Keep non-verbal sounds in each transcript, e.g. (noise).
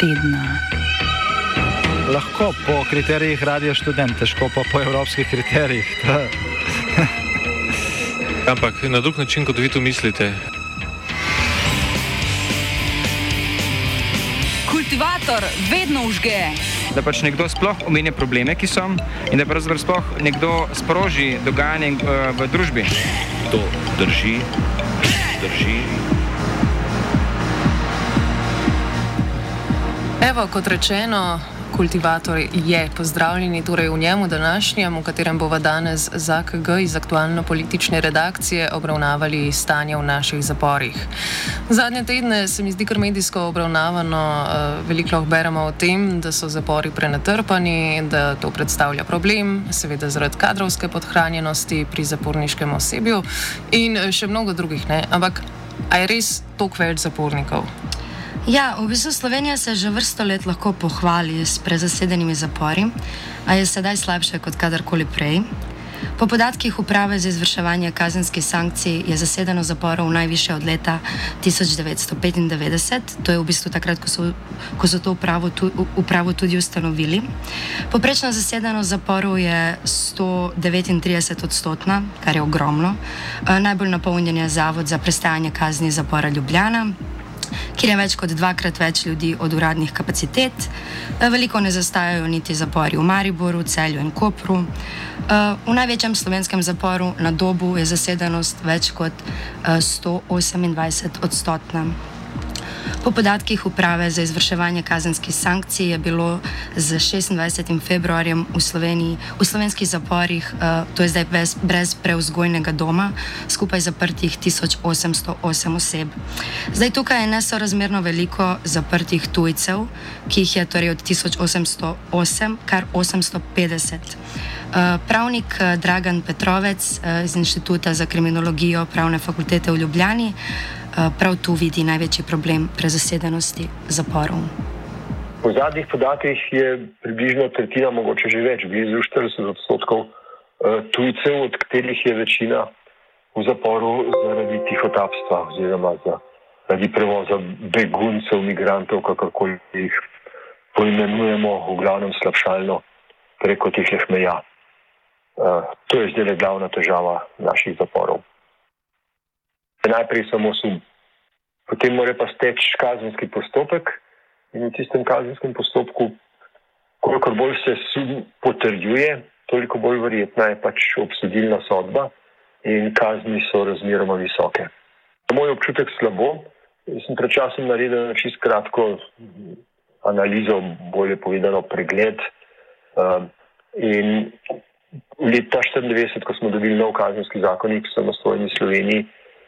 tedna. Lahko po kriterijih radio študent, težko pa po evropskih kriterijih. (laughs) Ampak na drug način, kot vi to mislite. Kultivator vedno užge. Da pač nekdo sploh omenja probleme, ki so, in da pravzaprav sploh nekdo sproži dogajanje uh, v družbi. To drži, drži. Evo, kot rečeno, kultivator je pozdravljeni torej v njemu današnjem, v katerem bomo danes za KG iz aktualno politične redakcije obravnavali stanje v naših zaporih. Zadnje tedne se mi zdi kar medijsko obravnavano, uh, veliko lahko beremo o tem, da so zapori prenatrpani, da to predstavlja problem, seveda zaradi kadrovske podhranjenosti pri zaporniškem osebju in še mnogo drugih ne. Ampak, a je res toliko več zapornikov? Ja, v bistvu Slovenija se že vrsto let lahko pohvali s prezasedenimi zapori, a je sedaj slabše kot kadarkoli prej. Po podatkih Uprave za izvrševanje kazenskih sankcij je zasedeno zaporov najviše od leta 1995, to je v bistvu takrat, ko so, ko so to upravo, tu, upravo tudi ustanovili. Poprečna zasedenost zaporov je 139 odstotna, kar je ogromno. Najbolj napolnjen je Zavod za prestajanje kazni zapora Ljubljana kjer je več kot dvakrat več ljudi od uradnih kapacitet. Eh, veliko ne zastajajo niti zapori v Mariboru, Celju in Kopru. Eh, v največjem slovenskem zaporu na dobu je zasedenost več kot 128 eh, odstotna. Po podatkih uprave za izvrševanje kazenskih sankcij je bilo z 26. februarjem v, Sloveniji, v slovenskih zaporih, uh, to je zdaj brez, brez preuzgojnega doma, skupaj zaprtih 1808 oseb. Zdaj tukaj je nesorazmerno veliko zaprtih tujcev, ki jih je torej od 1808 kar 850. Uh, pravnik uh, Dragan Petrovec iz Inštituta za kriminologijo Pravne fakultete v Ljubljani Eh, prav tu vidi največji problem prezasedenosti zaporov. Po zadnjih podatkih je približno tretjina, mogoče že več, blizu 40 odstotkov eh, tujcev, od katerih je večina v zaporu zaradi tihotapstva oziroma zaradi prevoza beguncev, migrantov, kakorkoli jih poimenujemo, v glavnem slabšalno preko teh meja. Uh, to je zdaj glavna težava naših zaporov najprej samo sum. Potem mora pa steči kazenski postopek in v tistem kazenskem postopku, kolikor bolj se sum potrjuje, toliko bolj verjetna je pač obsodilna sodba in kazni so razmeroma visoke. Moj občutek slabo, jaz sem pred časom naredil čisto kratko analizo, bolje povedano pregled. Uh, in leta 1994, ko smo dobili nov kazenski zakonik v samostojni Sloveniji,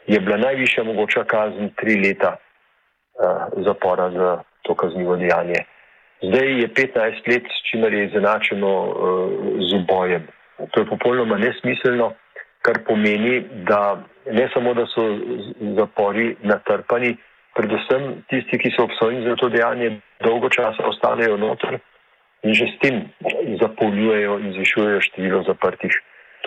je bila najvišja mogoča kazen tri leta uh, zapora za to kaznivo dejanje. Zdaj je 15 let, s čimer je izenačeno uh, z ubojem. To je popolnoma nesmiselno, kar pomeni, da ne samo, da so zapori natrpani, predvsem tisti, ki so obsojeni za to dejanje, dolgo časa ostanejo noter in že s tem zapolnjujejo in zvišujejo število zaprtih.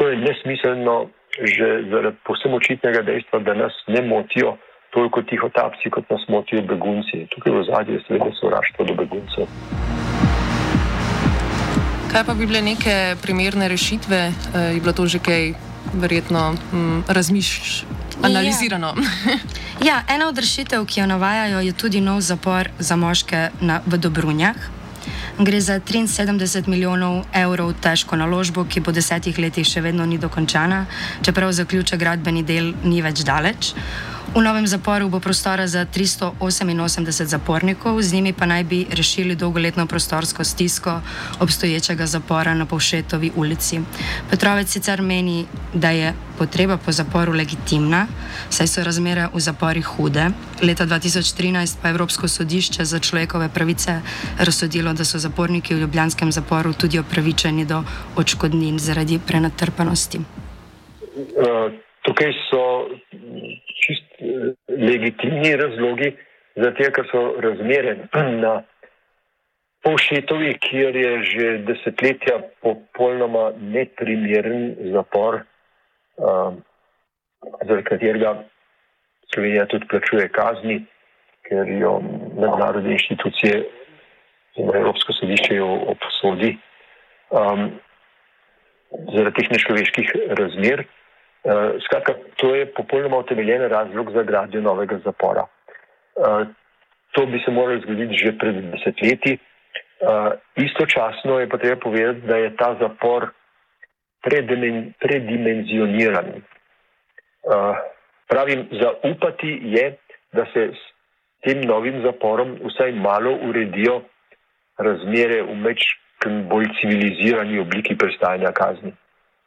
To je nesmiselno, že zaradi posebno očitnega dejstva, da nas ne motijo toliko tiho tapci, kot nas motijo begunci. Tukaj v zadnji je seveda sovraštvo do beguncev. Kaj pa bi bile neke primerne rešitve? E, je bilo to že kaj verjetno mm, razmišljeno, analizirano? Ja. ja, ena od rešitev, ki jo navajajo, je tudi nov zapor za moške na, v Dobrunjah. Gre za 73 milijonov evrov težko naložbo, ki po desetih letih še vedno ni dokončana, čeprav zaključek gradbeni del ni več daleč. V novem zaporu bo prostora za 388 zapornikov, z njimi pa naj bi rešili dolgoletno prostorsko stisko obstoječega zapora na Povšetovi ulici. Petrovec sicer meni, da je potreba po zaporu legitimna, saj so razmere v zaporih hude. Leta 2013 pa je Evropsko sodišče za človekove pravice razsodilo, da so zaporniki v ljubljanskem zaporu tudi upravičeni do odškodnin zaradi prenatrpanosti. Uh, tukaj so legitimni razlogi, zato ker so razmere (clears throat) na Povšetovi, kjer je že desetletja popolnoma neprimeren zapor, uh, zaradi katerega Slovenija tudi plačuje kazni, ker jo mednarodne inštitucije in Evropsko sodišče jo obsodi. Um, zaradi teh nešloveških razmer. Uh, skratka, to je popolnoma utemeljen razlog za gradnjo novega zapora. Uh, to bi se moralo zgoditi že pred desetletji. Uh, istočasno je potrebno povedati, da je ta zapor predimen, predimenzioniran. Uh, pravim, zaupati je, da se s tem novim zaporom vsaj malo uredijo razmere v meč bolj civilizirani obliki prestajanja kazni.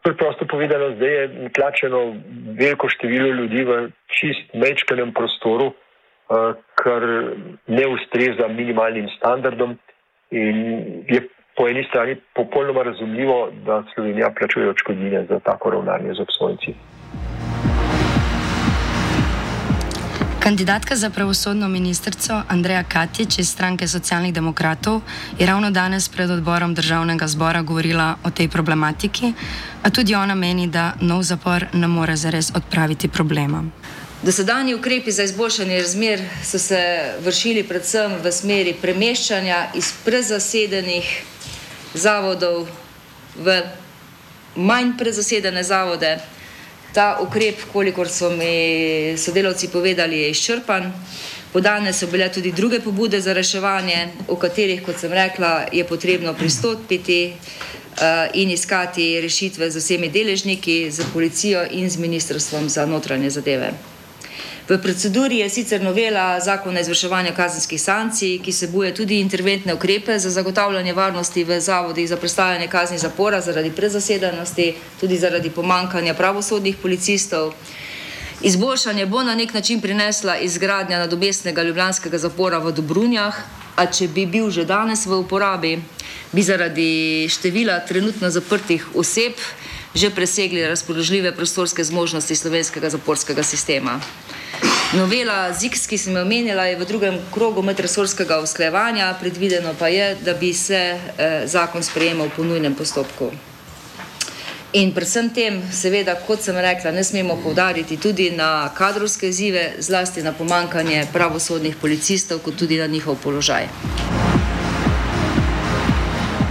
Preprosto povedano, zdaj je tlačeno veliko število ljudi v čist mečkanem prostoru, uh, kar ne ustreza minimalnim standardom in je po eni strani popolnoma razumljivo, da Slovenija plačuje odškodnine za tako ravnanje z obsojenci. Kandidatka za pravosodno ministrico Andreja Katič iz stranke socialnih demokratov je ravno danes pred odborom državnega zbora govorila o tej problematiki, a tudi ona meni, da nov zapor ne more zares odpraviti problema. Dosedanji ukrepi za izboljšanje razmer so se vršili predvsem v smeri premeščanja iz prezasedenih zavodov v manj prezasedene zavode. Ta ukrep, kolikor so mi sodelavci povedali, je izčrpan. Podane so bile tudi druge pobude za reševanje, o katerih, kot sem rekla, je potrebno pristopiti uh, in iskati rešitve z vsemi deležniki, z policijo in z ministrstvom za notranje zadeve. V proceduri je sicer novela zakona o izvrševanju kazenskih sankcij, ki se boje tudi interventne ukrepe za zagotavljanje varnosti v zavodih za prestajanje kazni zapora zaradi prezasedanosti, tudi zaradi pomankanja pravosodnih policistov. Izboljšanje bo na nek način prinesla izgradnja nadobestnega ljubljanskega zapora v Dobrunjah, a če bi bil že danes v uporabi, bi zaradi števila trenutno zaprtih oseb že presegli razpoložljive prostorske zmožnosti slovenskega zaporskega sistema. Novela ZIKS, ki sem jo omenila, je v drugem krogu medresorskega usklajevanja, predvideno pa je, da bi se eh, zakon sprejemal po nujnem postopku. In predvsem tem, seveda, kot sem rekla, ne smemo povdariti tudi na kadrovske izzive, zlasti na pomankanje pravosodnih policistov, kot tudi na njihov položaj.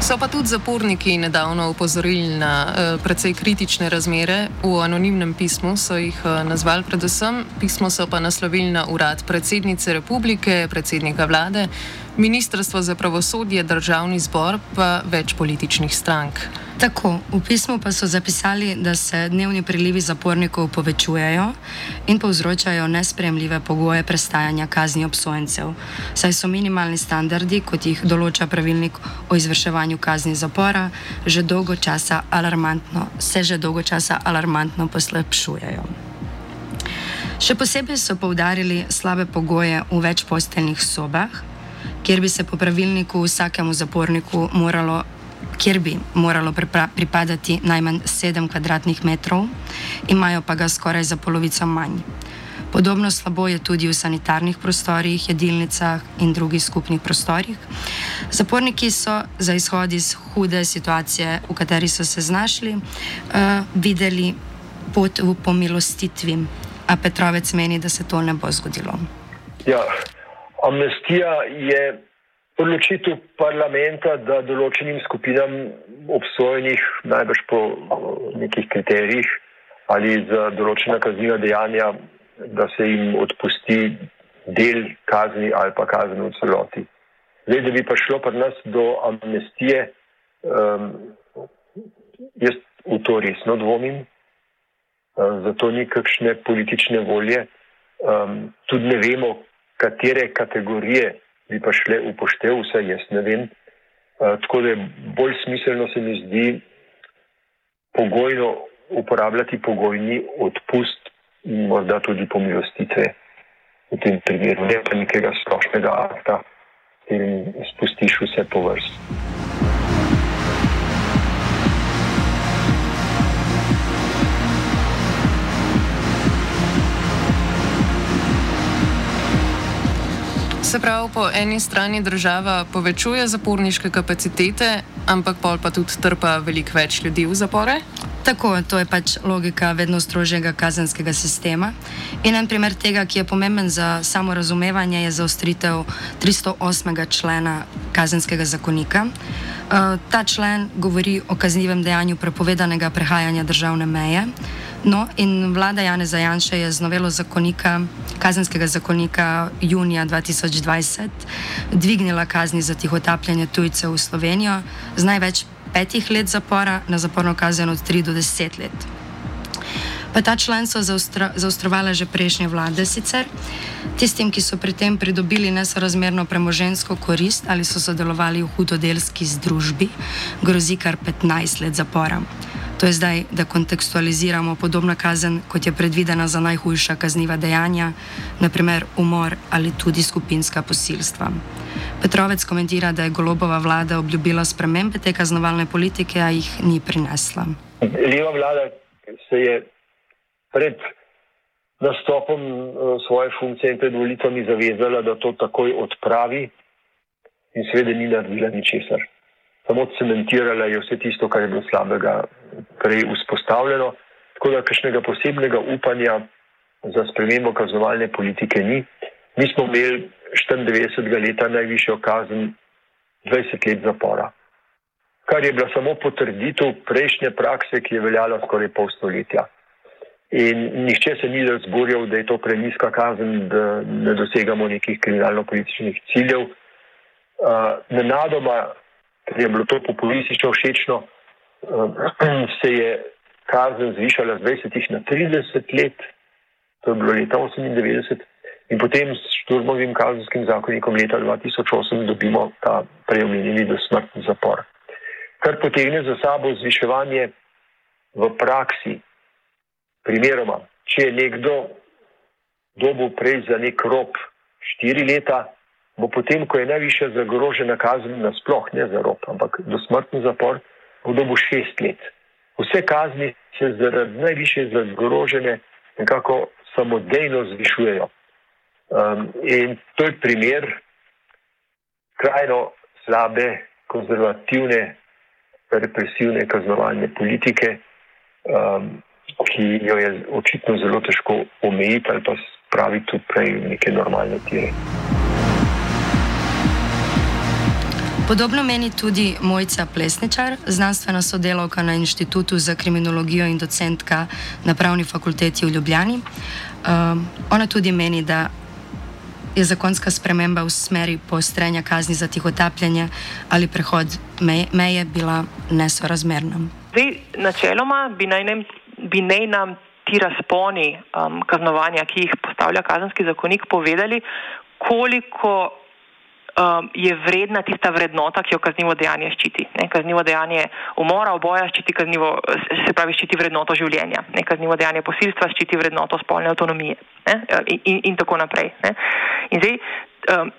So pa tudi zaporniki nedavno upozorili na uh, precej kritične razmere. V anonimnem pismu so jih uh, nazvali predvsem, pismo so pa naslovili na urad predsednice republike, predsednika vlade, ministrstvo za pravosodje, državni zbor pa več političnih strank. Tako, v pismu pa so zapisali, da se dnevni prilivi zapornikov povečujejo in povzročajo nespremljive pogoje prestajanja kazni obsojencev, saj so minimalni standardi, kot jih določa pravilnik o izvrševanju kazni zapora, že dolgo časa alarmantno, se že dolgo časa alarmantno poslepšujejo. Še posebej so poudarili slabe pogoje v večposteljnih sobah, kjer bi se po pravilniku vsakemu zaporniku moralo kjer bi moralo pripadati najmanj 7 kvadratnih metrov, imajo pa ga skoraj za polovico manj. Podobno slabo je tudi v sanitarnih prostorih, jedilnicah in drugih skupnih prostorih. Zaporniki so za izhod iz hude situacije, v kateri so se znašli, uh, videli pot v pomilostitvi, a Petrovec meni, da se to ne bo zgodilo. Ja, amnestija je odločitev parlamenta, da določenim skupinam obsojenih, najbrž po nekih kriterijih ali za določena kazniva dejanja, da se jim odpusti del kazni ali pa kazni v celoti. Zdaj, da bi pa šlo pri nas do amnestije, um, jaz v to resno dvomim, uh, zato ni kakšne politične volje. Um, tudi ne vemo, katere kategorije bi pa šle upoštev, vse jaz ne vem. Uh, tako da je bolj smiselno se mi zdi pogojno uporabljati pogojni odpust in morda tudi pomilostitve v tem primeru, ne pa nekega splošnega akta, ki spustiš vse po vrsti. Se pravi, po eni strani država povečuje zaporniške kapacitete, ampak pol pa tudi trpa veliko več ljudi v zapore? Tako, to je pač logika vedno strožjega kazenskega sistema. In en primer tega, ki je pomemben za samo razumevanje, je zaostritev 308. člena kazenskega zakonika. Uh, ta člen govori o kaznivem dejanju prepovedanega prehajanja državne meje. No, in vlada Jana Zajanša je z novelo zakonika, kazenskega zakonika junija 2020 dvignila kazni za tihotapljanje tujcev v Slovenijo z največ petih let zapora na zaporno kazen od 3 do 10 let. Pa ta člen so zaostrovale že prejšnje vlade sicer. Tistim, ki so pri tem pridobili nesorazmerno premožensko korist ali so sodelovali v hudodelski združbi, grozi kar 15 let zapora. To je zdaj, da kontekstualiziramo podobna kazen, kot je predvidena za najhujša kazniva dejanja, naprimer umor ali tudi skupinska posilstva. Petrovec komentira, da je golobova vlada obljubila spremembe te kaznovalne politike, a jih ni prinesla. Leva vlada se je pred nastopom eh, svoje funkcije in pred volitvami zavezala, da to takoj odpravi in seveda ni naredila ničesar. Samo cementirala je vse tisto, kar je bilo slabega prej vzpostavljeno, tako da kakšnega posebnega upanja za spremembo kaznovalne politike ni. Mi smo imeli 94. leta najvišjo kazen 20 let zapora, kar je bila samo potrditev prejšnje prakse, ki je veljala skoraj pol stoletja. In nihče se ni razburjal, da je to preniska kazen, da ne dosegamo nekih kriminalno-političnih ciljev. Uh, nenadoma, ker je bilo to populistično všečno, (clears throat) se je kazen zvišala z 20 na 30 let, to je bilo leta 98, in potem s šturmovim kazenskim zakonikom leta 2008 dobimo ta preomenjeni dosmrtni zapor. Kar potegne za sabo zviševanje v praksi. Primeroma, če je nekdo dobil prej za nek rop 4 leta, bo potem, ko je najvišja zagrožena kazen, nasploh ne za rop, ampak dosmrtni zapor, v dobu šest let. Vse kazni se zaradi najviše zagrožene nekako samodejno zvišujejo. Um, in to je primer krajno slabe, konzervativne, represivne kaznovalne politike, um, ki jo je očitno zelo težko omejiti ali pa spraviti prej v neke normalne tire. Podobno meni tudi Mojca Plesničar, znanstvena sodelavka na Inštitutu za kriminologijo in docentka na Pravni fakulteti v Ljubljani. Um, ona tudi meni, da je zakonska sprememba v smeri poostrenja kazni za tihotapljanje ali prehod meje, meje bila nesorazmerna. Zdaj, načeloma bi naj, ne, bi naj nam ti razponi um, kaznovanja, ki jih postavlja kazenski zakonik, povedali, koliko um, je vredna tista vrednota, ki jo kaznivo dejanje ščiti. Ne, kaznivo dejanje umora, oboja ščiti, kaznivo, se pravi, ščiti vrednoto življenja. Ne, kaznivo dejanje posilstva ščiti vrednoto spolne avtonomije ne, in, in, in tako naprej. Ne. In zdaj, um,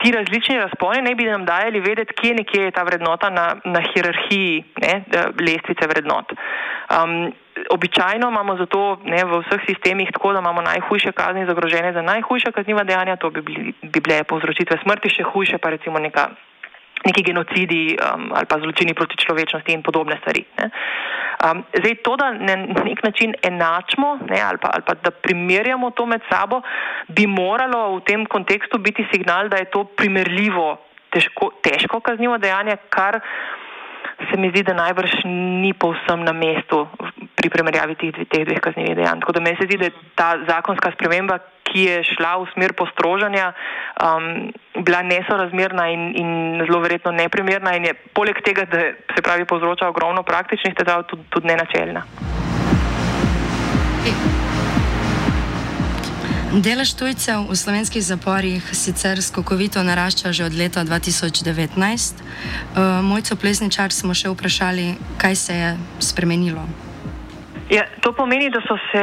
ti različni razponi ne bi nam dajali vedeti, kje nekje je ta vrednota na, na hierarhiji ne, lestvice vrednot. Um, običajno imamo zato ne, v vseh sistemih tako, da imamo najhujše kazni zagrožene za najhujša kazniva dejanja, to bi, bili, bi bile povzročitve smrti, še hujše pa recimo neka, neki genocidi um, ali pa zločini proti človečnosti in podobne stvari. Ne. Um, zdaj, to, da na nek način enačimo ne, ali, pa, ali pa da primerjamo to med sabo, bi moralo v tem kontekstu biti signal, da je to primerljivo težko, težko kaznivo dejanje, kar se mi zdi, da najbrž ni povsem na mestu pri primerjavi teh, teh dveh kaznjivih dejanj. Tako da meni se zdi, da je ta zakonska sprememba, ki je šla v smer postrožanja, um, bila nesorazmerna in, in zelo verjetno neprimerna in je poleg tega, da se pravi povzroča ogromno praktičnih težav, tudi, tudi nenačelna. Delež tujcev v slovenskih zaporih sicer skokovito narašča že od leta 2019. Uh, Mojco Plesničar smo še vprašali, kaj se je spremenilo. Ja, to pomeni, da so se,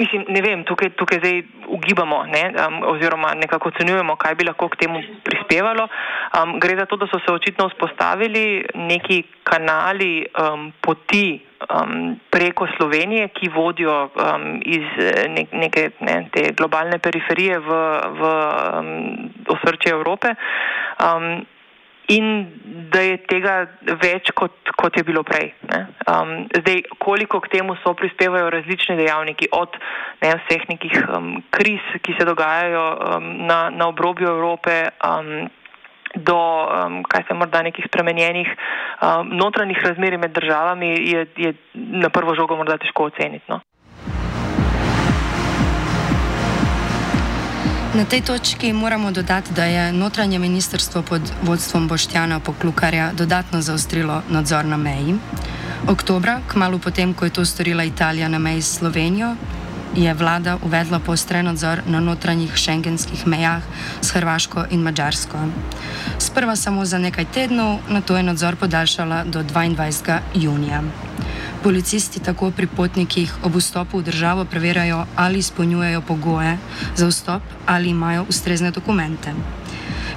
mislim, ne vem, tukaj, tukaj zdaj ugibamo ne, um, oziroma nekako ocenjujemo, kaj bi lahko k temu prispevalo. Um, gre za to, da so se očitno vzpostavili neki kanali um, poti um, preko Slovenije, ki vodijo um, iz ne, neke ne, te globalne periferije v, v um, osrčje Evrope. Um, in da je tega več, kot, kot je bilo prej. Um, zdaj, koliko k temu so prispevajo različni dejavniki, od ne, vseh nekih um, kriz, ki se dogajajo um, na, na obrobju Evrope. Um, Do, um, kaj se morda nekih spremenjenih um, notranjih razmeri med državami, je, je na prvo žogo morda težko oceniti. No? Na tej točki moramo dodati, da je notranje ministrstvo pod vodstvom Boštjana Poklukarja dodatno zaostrilo nadzor na meji. Oktobra, kmalo potem, ko je to storila Italija na meji s Slovenijo, je vlada uvedla poostren nadzor na notranjih šengenskih mejah s Hrvaško in Mačarsko. Sprva samo za nekaj tednov, na to je nadzor podaljšala do 22. junija. Policisti tako pri potnikih ob vstopu v državo preverjajo, ali izpolnjujejo pogoje za vstop ali imajo ustrezne dokumente.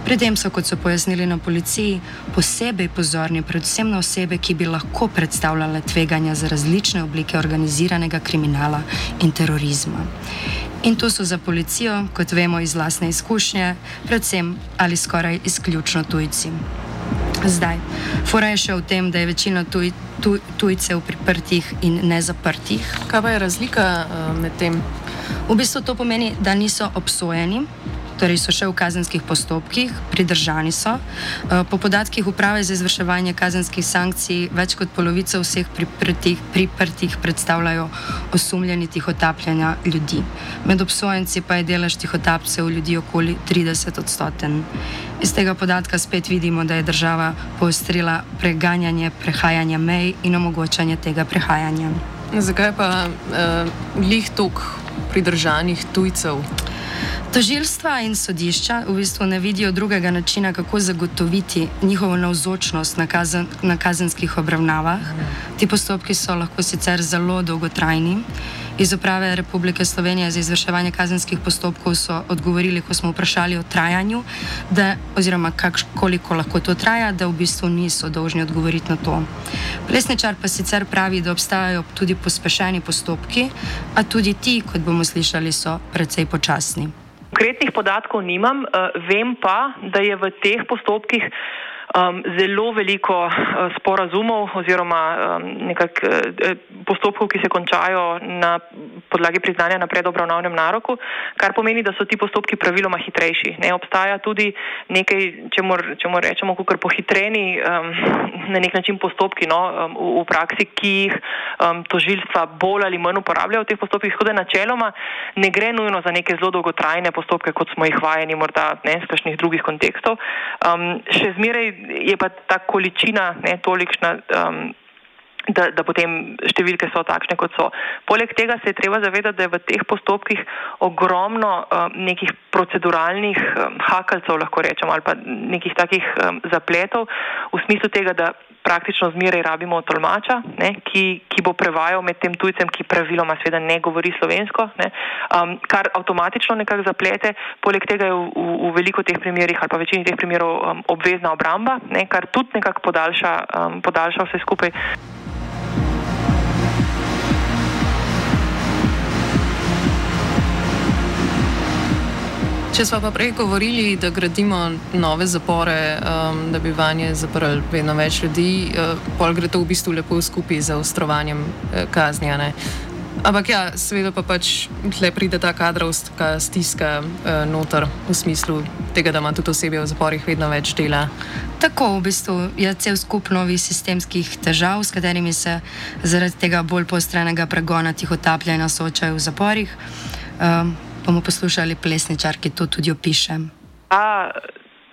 Pri tem so, kot so pojasnili na policiji, posebej pozorni predvsem na osebe, ki bi lahko predstavljale tveganja za različne oblike organiziranega kriminala in terorizma. In to so za policijo, kot vemo iz lastne izkušnje, predvsem ali skoraj izključno tujci. Zdaj, fora je še v tem, da je večina tuj, tuj, tujcev priprtih in nezaprtih. Kaj pa je razlika uh, med tem? V bistvu to pomeni, da niso obsojeni, torej so še v kazenskih postopkih, pridržani so. Eh, po podatkih uprave za izvrševanje kazenskih sankcij, več kot polovico vseh priprtih, priprtih predstavljajo osumljeni tihotapljanja ljudi. Med obsojenci pa je delež tihotapcev ljudi okoli 30 odstoten. Iz tega podatka spet vidimo, da je država poostrila preganjanje prehajanja mej in omogočanje tega prehajanja. Zakaj pa uh, lih tok pridržanih tujcev? Tožilstva in sodišča v bistvu ne vidijo drugega načina, kako zagotoviti njihovo navzočnost na, kazen, na kazenskih obravnavah. Ti postopki so lahko sicer zelo dolgotrajni. Iz uprave Republike Slovenije za izvrševanje kazenskih postopkov so odgovorili, ko smo vprašali o trajanju, da, oziroma kak, koliko lahko to traja, da v bistvu niso dolžni odgovoriti na to. Plesničar pa sicer pravi, da obstajajo tudi pospešeni postopki, a tudi ti, kot bomo slišali, so precej počasni. Konkretnih podatkov nimam, uh, vem pa, da je v teh postopkih um, zelo veliko uh, sporazumov oziroma um, nekak, uh, postopkov, ki se končajo na podlagi priznanja na predobravnavnem naroku, kar pomeni, da so ti postopki praviloma hitrejši. Ne obstaja tudi nekaj, če mu rečemo, kot pohitreni um, na nek način postopki no, um, v, v praksi, ki jih um, tožilstva bolj ali manj uporabljajo v teh postopkih. Tako da načeloma ne gre nujno za neke zelo dolgotrajne postopke, kot smo jih vajeni morda ne, z kakšnih drugih kontekstov. Um, še zmeraj je pa ta količina ne, tolikšna. Um, Da, da potem številke so takšne, kot so. Poleg tega se je treba zavedati, da je v teh postopkih ogromno um, nekih proceduralnih um, hakalcev, lahko rečemo, ali pa nekih takih um, zapletov, v smislu tega, da praktično zmeraj rabimo tolmača, ne, ki, ki bo prevajal med tem tujcem, ki praviloma seveda ne govori slovensko, ne, um, kar avtomatično nekako zaplete. Poleg tega je v, v, v veliko teh primerjih ali pa večini teh primerov um, obvezna obramba, ne, kar tudi nekako podaljša, um, podaljša vse skupaj. Če smo pa prej govorili, da gradimo nove zapore, um, da bi vanje zaprli vedno več ljudi, uh, pol gre to v bistvu lepo skupaj z ostrovanjem uh, kazni. Ampak ja, seveda pa pač tle pride ta kadrovska stiska uh, noter v smislu tega, da ima tudi osebje v zaporih vedno več dela. Tako v bistvu je cel skup novih sistemskih težav, s katerimi se zaradi tega bolj postrenega pregona tih otapljanja soočajo v zaporih. Um, bomo poslušali plesničar, ki to tudi opiše. Ta,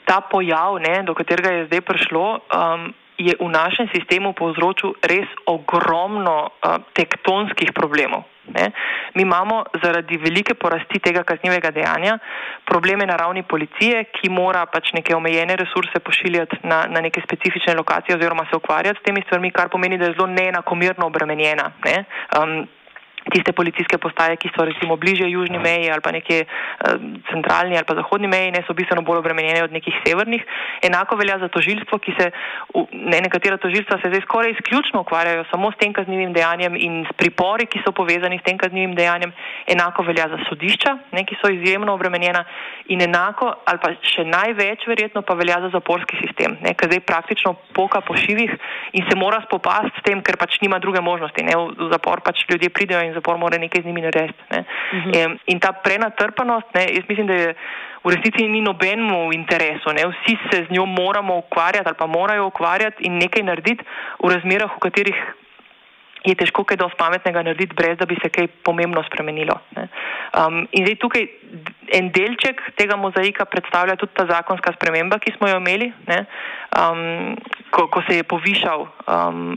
ta pojav, ne, do katerega je zdaj prišlo, um, je v našem sistemu povzročil res ogromno uh, tektonskih problemov. Ne. Mi imamo zaradi velike porasti tega kaznivega dejanja probleme na ravni policije, ki mora pač neke omejene resurse pošiljati na, na neke specifične lokacije oziroma se ukvarjati s temi stvarmi, kar pomeni, da je zelo neenakomerno obremenjena. Ne. Um, tiste policijske postaje, ki so recimo bliže južni meji ali pa nekje uh, centralni ali pa zahodni meji, ne so bistveno bolj obremenjene od nekih severnih. Enako velja za tožilstvo, ki se, ne, nekatera tožilstva se zdaj skoraj izključno ukvarjajo samo s tem kaznivim dejanjem in s pripori, ki so povezani s tem kaznivim dejanjem. Enako velja za sodišča, ne, ki so izjemno obremenjena in enako ali pa še največ verjetno pa velja za zaporski sistem, ne, ker zdaj praktično poka po šivih in se mora spopasti s tem, ker pač nima druge možnosti. Ne, v zapor pač ljudje pridejo in zapor mora nekaj z njimi narediti. Ne. Uh -huh. in, in ta prenatrpanost, ne, jaz mislim, da je v resnici ni nobenemu interesu. Ne. Vsi se z njo moramo ukvarjati ali pa morajo ukvarjati in nekaj narediti v razmerah, v katerih je težko kaj dosti pametnega narediti, brez da bi se kaj pomembno spremenilo. Um, in zdaj tukaj en delček tega mozaika predstavlja tudi ta zakonska sprememba, ki smo jo imeli, um, ko, ko se je povišal, um,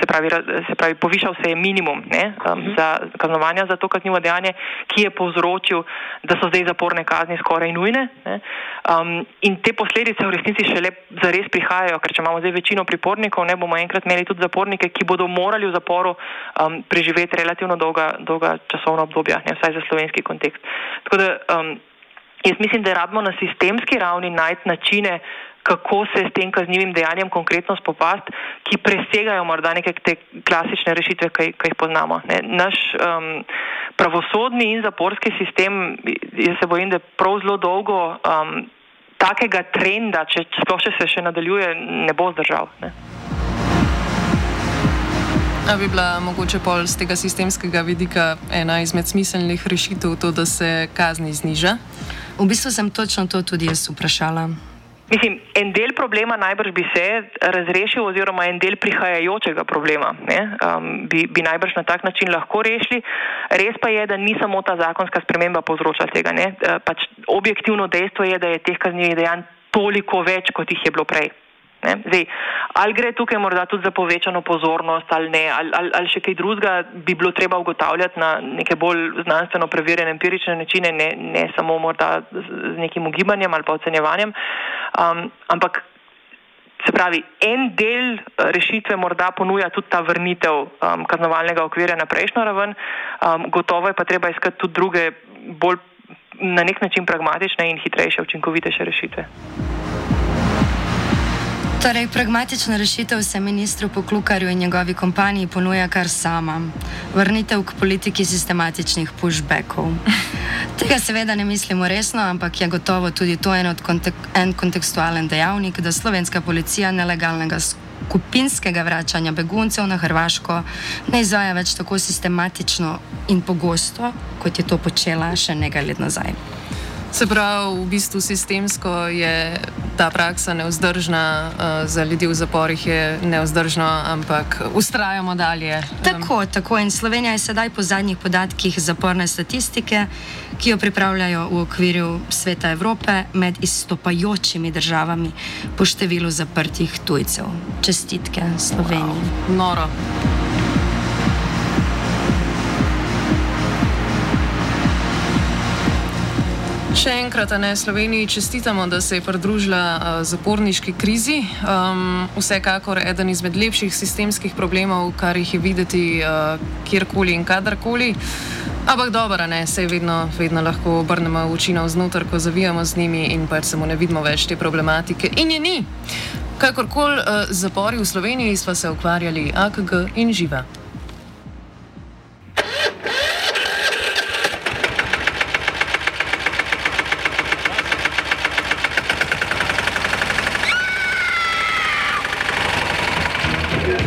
se, pravi, se pravi, povišal se je minimum ne, um, mhm. za kaznovanja za to kaznivo dejanje, ki je povzročil, da so zdaj zaporne kazni skoraj nujne. Um, in te posledice v resnici šele zares prihajajo, ker če imamo zdaj večino pripornikov, ne bomo enkrat imeli tudi zapornike, ki bodo morali v zaporu um, preživeti relativno dolga, dolga časovna obdobja, ne, vsaj za slovenski kontekst. Tako da um, jaz mislim, da rabimo na sistemski ravni najti načine, kako se s tem kaznjivim dejanjem konkretno spopasti, ki presegajo morda neke te klasične rešitve, ki, ki jih poznamo. Ne. Naš um, pravosodni in zaporski sistem, jaz se bojim, da prav zelo dolgo um, takega trenda, če sploh še se še nadaljuje, ne bo zdržal. Ne. A bi bila mogoče pol z tega sistemskega vidika ena izmed smiselnih rešitev to, da se kazni zniža? V bistvu sem točno to tudi jaz vprašala. Mislim, en del problema najbrž bi se razrešil, oziroma en del prihajajočega problema um, bi, bi najbrž na tak način lahko rešili. Res pa je, da ni samo ta zakonska sprememba povzročala tega. Uh, pač objektivno dejstvo je, da je teh kaznjivih dejanj toliko več, kot jih je bilo prej. Zdaj, ali gre tukaj morda tudi za povečano pozornost ali ne, ali, ali, ali še kaj drugega bi bilo treba ugotavljati na neke bolj znanstveno preverjene empirične načine, ne, ne samo morda z nekim ugibanjem ali pa ocenjevanjem. Um, ampak se pravi, en del rešitve morda ponuja tudi ta vrnitev um, kaznovalnega okvirja na prejšnjo raven, um, gotovo je pa treba iskati tudi druge, bolj na nek način pragmatične in hitrejše, učinkovitejše rešitve. Torej, pragmatična rešitev se ministru Poklukarju in njegovi kompaniji ponuja kar sama. Vrnitev k politiki sistematičnih pushbackov. (laughs) Tega seveda ne mislimo resno, ampak je gotovo tudi to en, kontek en kontekstualen dejavnik, da slovenska policija nelegalnega skupinskega vračanja beguncev na Hrvaško ne izvaja več tako sistematično in pogosto, kot je to počela še nekaj let nazaj. Se pravi, v bistvu sistemsko je ta praksa neuzdržna, uh, za ljudi v zaporih je neuzdržno, ampak ustrajamo dalje. Tako, tako. In Slovenija je sedaj po zadnjih podatkih zaporne statistike, ki jo pripravljajo v okviru Sveta Evrope med izstopajočimi državami po številu zaprtih tujcev. Čestitke Sloveniji. Wow. Noro. Še enkrat, ne Sloveniji, čestitamo, da se je pridružila uh, zaporniški krizi. Um, vsekakor eden izmed lepših sistemskih problemov, kar jih je videti uh, kjerkoli in kadarkoli. Ampak dobro, ne, se vedno, vedno lahko obrnemo oči na vznoter, ko zavijamo z njimi in pač samo ne vidimo več te problematike. In je ni. Kakorkoli uh, zapori v Sloveniji smo se ukvarjali, AKG in živa.